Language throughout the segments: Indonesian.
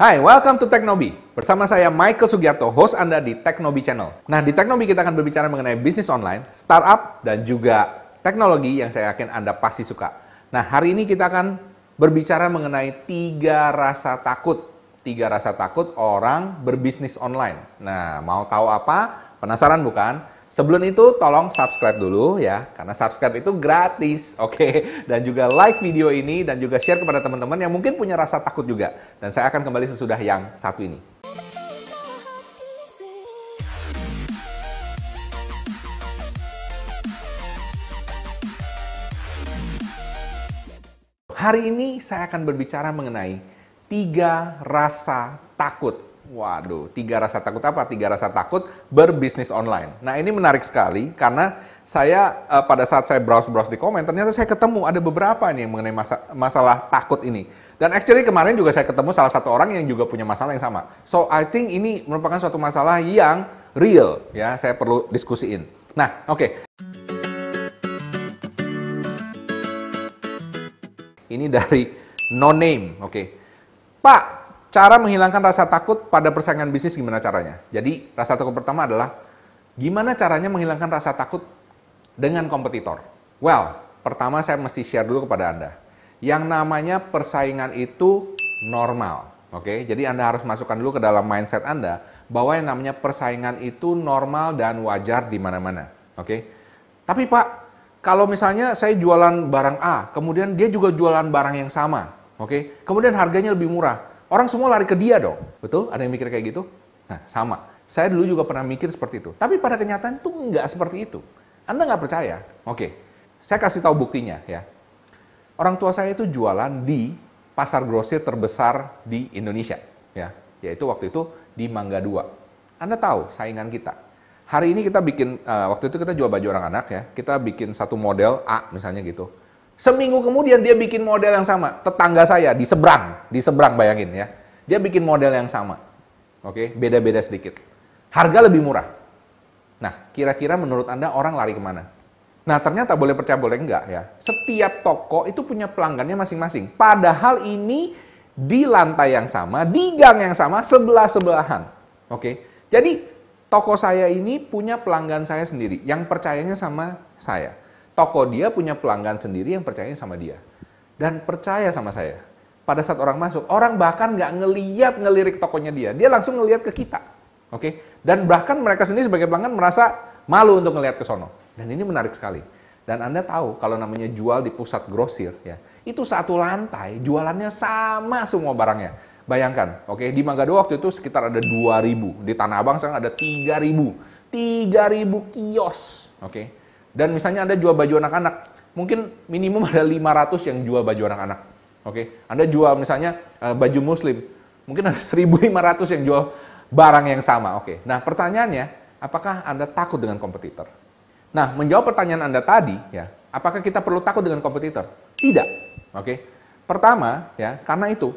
Hai, welcome to Teknobi. Bersama saya Michael Sugiarto, host Anda di Teknobi Channel. Nah, di Teknobi kita akan berbicara mengenai bisnis online, startup, dan juga teknologi yang saya yakin Anda pasti suka. Nah, hari ini kita akan berbicara mengenai tiga rasa takut. Tiga rasa takut orang berbisnis online. Nah, mau tahu apa? Penasaran bukan? Sebelum itu tolong subscribe dulu ya, karena subscribe itu gratis, oke? Okay? Dan juga like video ini dan juga share kepada teman-teman yang mungkin punya rasa takut juga. Dan saya akan kembali sesudah yang satu ini. Hari ini saya akan berbicara mengenai tiga rasa takut Waduh, tiga rasa takut apa? Tiga rasa takut berbisnis online. Nah ini menarik sekali karena saya uh, pada saat saya browse-browse di komen, ternyata saya ketemu ada beberapa nih yang mengenai masa, masalah takut ini. Dan actually kemarin juga saya ketemu salah satu orang yang juga punya masalah yang sama. So I think ini merupakan suatu masalah yang real ya, saya perlu diskusiin. Nah, oke. Okay. Ini dari no name, oke. Okay. Pak, Cara menghilangkan rasa takut pada persaingan bisnis gimana caranya? Jadi, rasa takut pertama adalah gimana caranya menghilangkan rasa takut dengan kompetitor? Well, pertama saya mesti share dulu kepada Anda. Yang namanya persaingan itu normal. Oke, jadi Anda harus masukkan dulu ke dalam mindset Anda bahwa yang namanya persaingan itu normal dan wajar di mana-mana. Oke, tapi Pak, kalau misalnya saya jualan barang A, kemudian dia juga jualan barang yang sama, oke, kemudian harganya lebih murah, Orang semua lari ke dia dong. Betul? Ada yang mikir kayak gitu? Nah, sama. Saya dulu juga pernah mikir seperti itu. Tapi pada kenyataan itu nggak seperti itu. Anda nggak percaya? Oke, saya kasih tahu buktinya ya. Orang tua saya itu jualan di pasar grosir terbesar di Indonesia, ya, yaitu waktu itu di Mangga Dua. Anda tahu saingan kita. Hari ini kita bikin, uh, waktu itu kita jual baju orang anak ya, kita bikin satu model A misalnya gitu Seminggu kemudian dia bikin model yang sama. Tetangga saya di seberang, di seberang bayangin ya. Dia bikin model yang sama. Oke, beda-beda sedikit. Harga lebih murah. Nah, kira-kira menurut Anda orang lari ke mana? Nah, ternyata boleh percaya boleh enggak ya. Setiap toko itu punya pelanggannya masing-masing. Padahal ini di lantai yang sama, di gang yang sama, sebelah-sebelahan. Oke. Jadi, toko saya ini punya pelanggan saya sendiri yang percayanya sama saya toko dia punya pelanggan sendiri yang percaya sama dia. Dan percaya sama saya. Pada saat orang masuk, orang bahkan nggak ngeliat ngelirik tokonya dia. Dia langsung ngeliat ke kita. Oke? Okay? Dan bahkan mereka sendiri sebagai pelanggan merasa malu untuk ngeliat ke sono. Dan ini menarik sekali. Dan Anda tahu kalau namanya jual di pusat grosir ya, itu satu lantai jualannya sama semua barangnya. Bayangkan, oke, okay, di Mangga waktu itu sekitar ada 2000, di Tanah Abang sekarang ada 3000. 3000 kios, oke. Okay? Dan misalnya Anda jual baju anak-anak, mungkin minimum ada 500 yang jual baju anak-anak. Oke, Anda jual misalnya uh, baju muslim, mungkin ada 1.500 yang jual barang yang sama. Oke, nah pertanyaannya, apakah Anda takut dengan kompetitor? Nah, menjawab pertanyaan Anda tadi, ya, apakah kita perlu takut dengan kompetitor? Tidak. Oke, pertama, ya, karena itu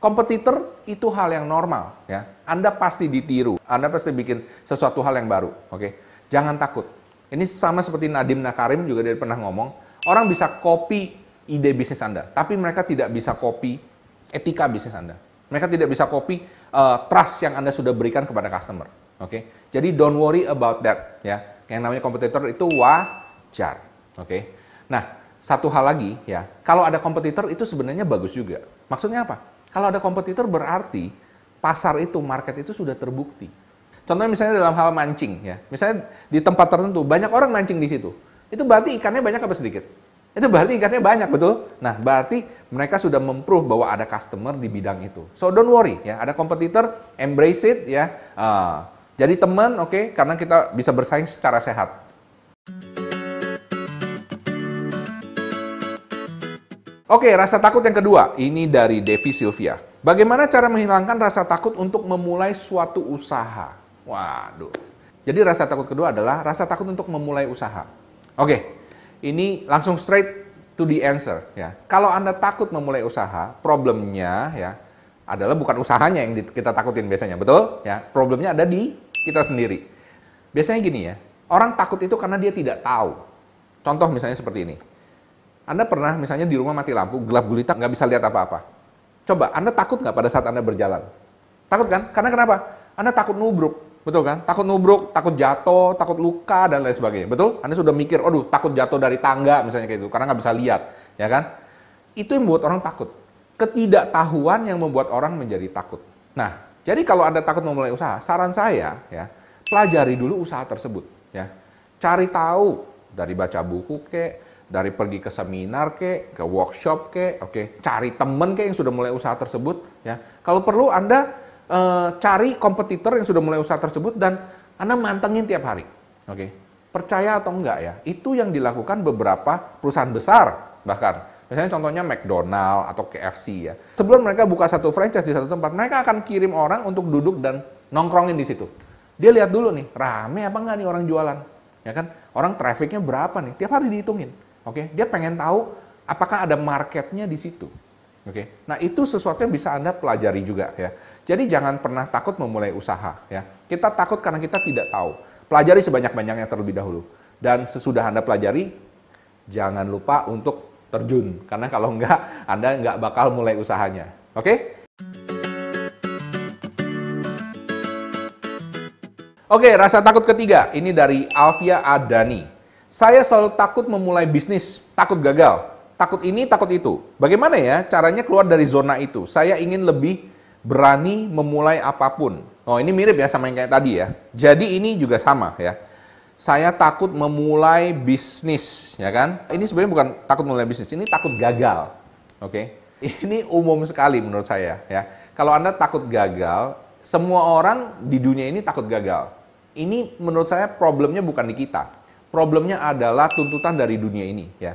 kompetitor itu hal yang normal, ya. Anda pasti ditiru, Anda pasti bikin sesuatu hal yang baru. Oke, jangan takut ini sama seperti Nadim Nakarim juga dia pernah ngomong, orang bisa copy ide bisnis Anda, tapi mereka tidak bisa copy etika bisnis Anda. Mereka tidak bisa copy uh, trust yang Anda sudah berikan kepada customer. Oke, okay? jadi don't worry about that ya. Yang namanya kompetitor itu wajar. Oke, okay? nah satu hal lagi ya, kalau ada kompetitor itu sebenarnya bagus juga. Maksudnya apa? Kalau ada kompetitor berarti pasar itu, market itu sudah terbukti. Contohnya misalnya dalam hal mancing ya. Misalnya di tempat tertentu banyak orang mancing di situ. Itu berarti ikannya banyak apa sedikit? Itu berarti ikannya banyak, betul? Nah, berarti mereka sudah memprove bahwa ada customer di bidang itu. So don't worry ya, ada kompetitor, embrace it ya. Uh, jadi teman, oke, okay, karena kita bisa bersaing secara sehat. Oke, rasa takut yang kedua. Ini dari Devi Sylvia. Bagaimana cara menghilangkan rasa takut untuk memulai suatu usaha? Waduh. Jadi rasa takut kedua adalah rasa takut untuk memulai usaha. Oke, ini langsung straight to the answer ya. Kalau Anda takut memulai usaha, problemnya ya adalah bukan usahanya yang kita takutin biasanya, betul? Ya, problemnya ada di kita sendiri. Biasanya gini ya, orang takut itu karena dia tidak tahu. Contoh misalnya seperti ini. Anda pernah misalnya di rumah mati lampu, gelap gulita, nggak bisa lihat apa-apa. Coba, Anda takut nggak pada saat Anda berjalan? Takut kan? Karena kenapa? Anda takut nubruk, betul kan? Takut nubruk, takut jatuh, takut luka dan lain sebagainya. Betul? Anda sudah mikir, aduh takut jatuh dari tangga misalnya kayak gitu, karena nggak bisa lihat, ya kan? Itu yang membuat orang takut. Ketidaktahuan yang membuat orang menjadi takut. Nah, jadi kalau Anda takut memulai usaha, saran saya ya, pelajari dulu usaha tersebut, ya. Cari tahu dari baca buku kek, dari pergi ke seminar ke, ke workshop ke, oke, okay. cari temen ke yang sudah mulai usaha tersebut, ya. Kalau perlu Anda e, cari kompetitor yang sudah mulai usaha tersebut dan Anda mantengin tiap hari, oke. Okay. Percaya atau enggak ya, itu yang dilakukan beberapa perusahaan besar bahkan. Misalnya contohnya McDonald atau KFC ya. Sebelum mereka buka satu franchise di satu tempat, mereka akan kirim orang untuk duduk dan nongkrongin di situ. Dia lihat dulu nih, rame apa enggak nih orang jualan. Ya kan? Orang trafficnya berapa nih? Tiap hari dihitungin. Oke, okay? dia pengen tahu apakah ada marketnya di situ. Oke, okay? nah itu sesuatu yang bisa anda pelajari juga ya. Jadi jangan pernah takut memulai usaha ya. Kita takut karena kita tidak tahu. Pelajari sebanyak-banyaknya terlebih dahulu. Dan sesudah anda pelajari, jangan lupa untuk terjun karena kalau enggak anda enggak bakal mulai usahanya. Oke? Okay? Oke, rasa takut ketiga ini dari Alvia Adani. Saya selalu takut memulai bisnis, takut gagal. Takut ini, takut itu. Bagaimana ya caranya keluar dari zona itu? Saya ingin lebih berani memulai apa pun. Oh, ini mirip ya sama yang kayak tadi ya. Jadi ini juga sama ya. Saya takut memulai bisnis, ya kan? Ini sebenarnya bukan takut memulai bisnis, ini takut gagal. Oke. Okay? Ini umum sekali menurut saya ya. Kalau Anda takut gagal, semua orang di dunia ini takut gagal. Ini menurut saya problemnya bukan di kita Problemnya adalah tuntutan dari dunia ini ya.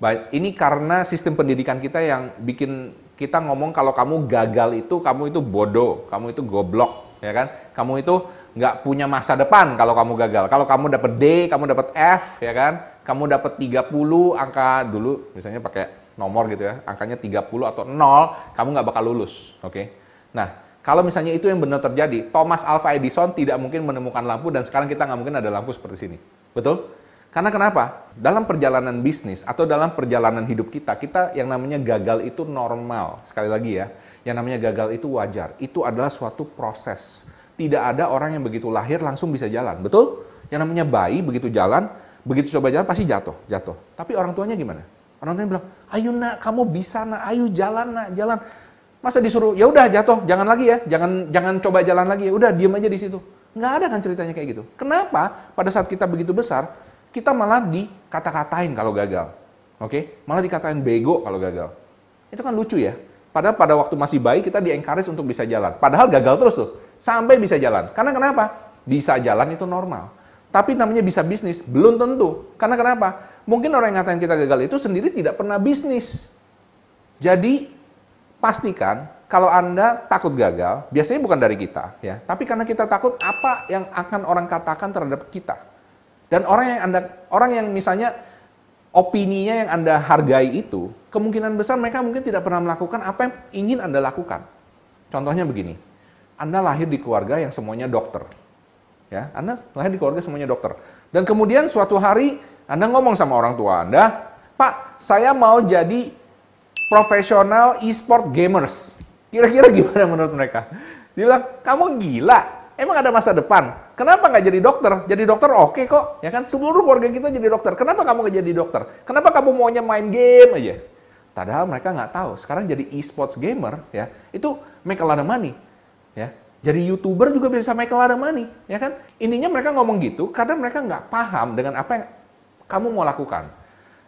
Baik, ini karena sistem pendidikan kita yang bikin kita ngomong kalau kamu gagal itu kamu itu bodoh, kamu itu goblok, ya kan? Kamu itu nggak punya masa depan kalau kamu gagal. Kalau kamu dapat D, kamu dapat F, ya kan? Kamu dapat 30 angka dulu, misalnya pakai nomor gitu ya, angkanya 30 atau 0, kamu nggak bakal lulus, oke? Okay? Nah, kalau misalnya itu yang benar terjadi, Thomas Alva Edison tidak mungkin menemukan lampu dan sekarang kita nggak mungkin ada lampu seperti sini. Betul? Karena kenapa? Dalam perjalanan bisnis atau dalam perjalanan hidup kita, kita yang namanya gagal itu normal. Sekali lagi ya, yang namanya gagal itu wajar. Itu adalah suatu proses. Tidak ada orang yang begitu lahir langsung bisa jalan. Betul? Yang namanya bayi begitu jalan, begitu coba jalan pasti jatuh, jatuh. Tapi orang tuanya gimana? Orang tuanya bilang, "Ayo nak, kamu bisa nak, ayo jalan nak, jalan." Masa disuruh, "Ya udah jatuh, jangan lagi ya, jangan jangan coba jalan lagi ya, udah diam aja di situ." Nggak ada kan ceritanya kayak gitu. Kenapa? Pada saat kita begitu besar, kita malah dikata-katain kalau gagal. Oke, okay? malah dikatain bego kalau gagal. Itu kan lucu ya. Padahal pada waktu masih bayi kita di-encourage untuk bisa jalan. Padahal gagal terus tuh, sampai bisa jalan. Karena kenapa? Bisa jalan itu normal. Tapi namanya bisa bisnis, belum tentu. Karena kenapa? Mungkin orang yang ngatain kita gagal itu sendiri tidak pernah bisnis. Jadi, pastikan kalau Anda takut gagal, biasanya bukan dari kita, ya. Tapi karena kita takut apa yang akan orang katakan terhadap kita. Dan orang yang Anda orang yang misalnya opininya yang Anda hargai itu, kemungkinan besar mereka mungkin tidak pernah melakukan apa yang ingin Anda lakukan. Contohnya begini. Anda lahir di keluarga yang semuanya dokter. Ya, Anda lahir di keluarga semuanya dokter. Dan kemudian suatu hari Anda ngomong sama orang tua Anda, "Pak, saya mau jadi profesional e-sport gamers." Kira-kira gimana menurut mereka? Dia bilang, "Kamu gila Emang ada masa depan? Kenapa nggak jadi dokter? Jadi dokter oke okay kok, ya kan? Seluruh keluarga kita jadi dokter. Kenapa kamu nggak jadi dokter? Kenapa kamu maunya main game aja? Padahal mereka nggak tahu. Sekarang jadi e-sports gamer, ya itu make a lot of money, ya. Jadi youtuber juga bisa make a lot of money, ya kan? Intinya mereka ngomong gitu karena mereka nggak paham dengan apa yang kamu mau lakukan.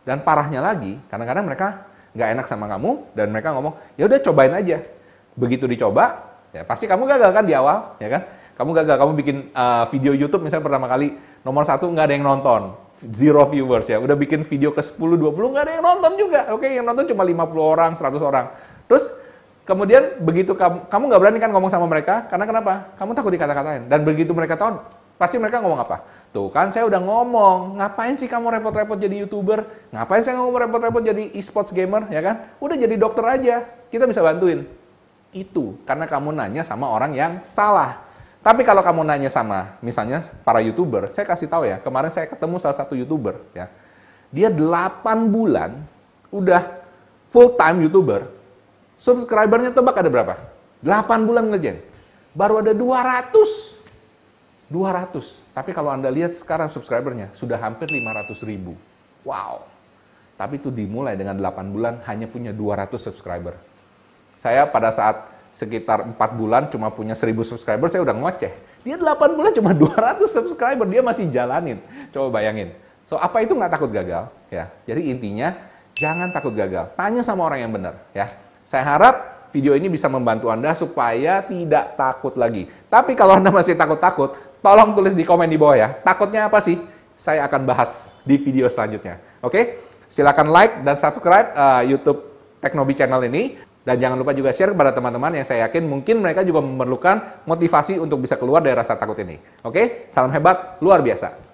Dan parahnya lagi, kadang-kadang mereka nggak enak sama kamu dan mereka ngomong, ya udah cobain aja. Begitu dicoba, ya pasti kamu gagal kan di awal, ya kan? Kamu gagal, kamu bikin uh, video YouTube misalnya pertama kali nomor satu nggak ada yang nonton, zero viewers ya. Udah bikin video ke 10, 20 nggak ada yang nonton juga. Oke, yang nonton cuma 50 orang, 100 orang. Terus kemudian begitu kamu kamu nggak berani kan ngomong sama mereka karena kenapa? Kamu takut dikata-katain. Dan begitu mereka tahu, pasti mereka ngomong apa? Tuh kan saya udah ngomong, ngapain sih kamu repot-repot jadi youtuber? Ngapain saya ngomong repot-repot jadi e-sports gamer, ya kan? Udah jadi dokter aja, kita bisa bantuin. Itu karena kamu nanya sama orang yang salah. Tapi kalau kamu nanya sama misalnya para YouTuber, saya kasih tahu ya, kemarin saya ketemu salah satu YouTuber ya. Dia 8 bulan udah full time YouTuber. Subscribernya tebak ada berapa? 8 bulan ngerjain. baru ada 200. 200. Tapi kalau Anda lihat sekarang subscribernya sudah hampir 500 ribu. Wow. Tapi itu dimulai dengan 8 bulan hanya punya 200 subscriber. Saya pada saat sekitar 4 bulan cuma punya 1000 subscriber, saya udah ngoceh. Dia 8 bulan cuma 200 subscriber, dia masih jalanin. Coba bayangin. So, apa itu nggak takut gagal? Ya, Jadi intinya, jangan takut gagal. Tanya sama orang yang benar. ya. Saya harap video ini bisa membantu Anda supaya tidak takut lagi. Tapi kalau Anda masih takut-takut, tolong tulis di komen di bawah ya. Takutnya apa sih? Saya akan bahas di video selanjutnya. Oke? Silakan like dan subscribe uh, YouTube Teknobi channel ini. Dan jangan lupa juga share kepada teman-teman yang saya yakin mungkin mereka juga memerlukan motivasi untuk bisa keluar dari rasa takut ini. Oke? Salam hebat, luar biasa.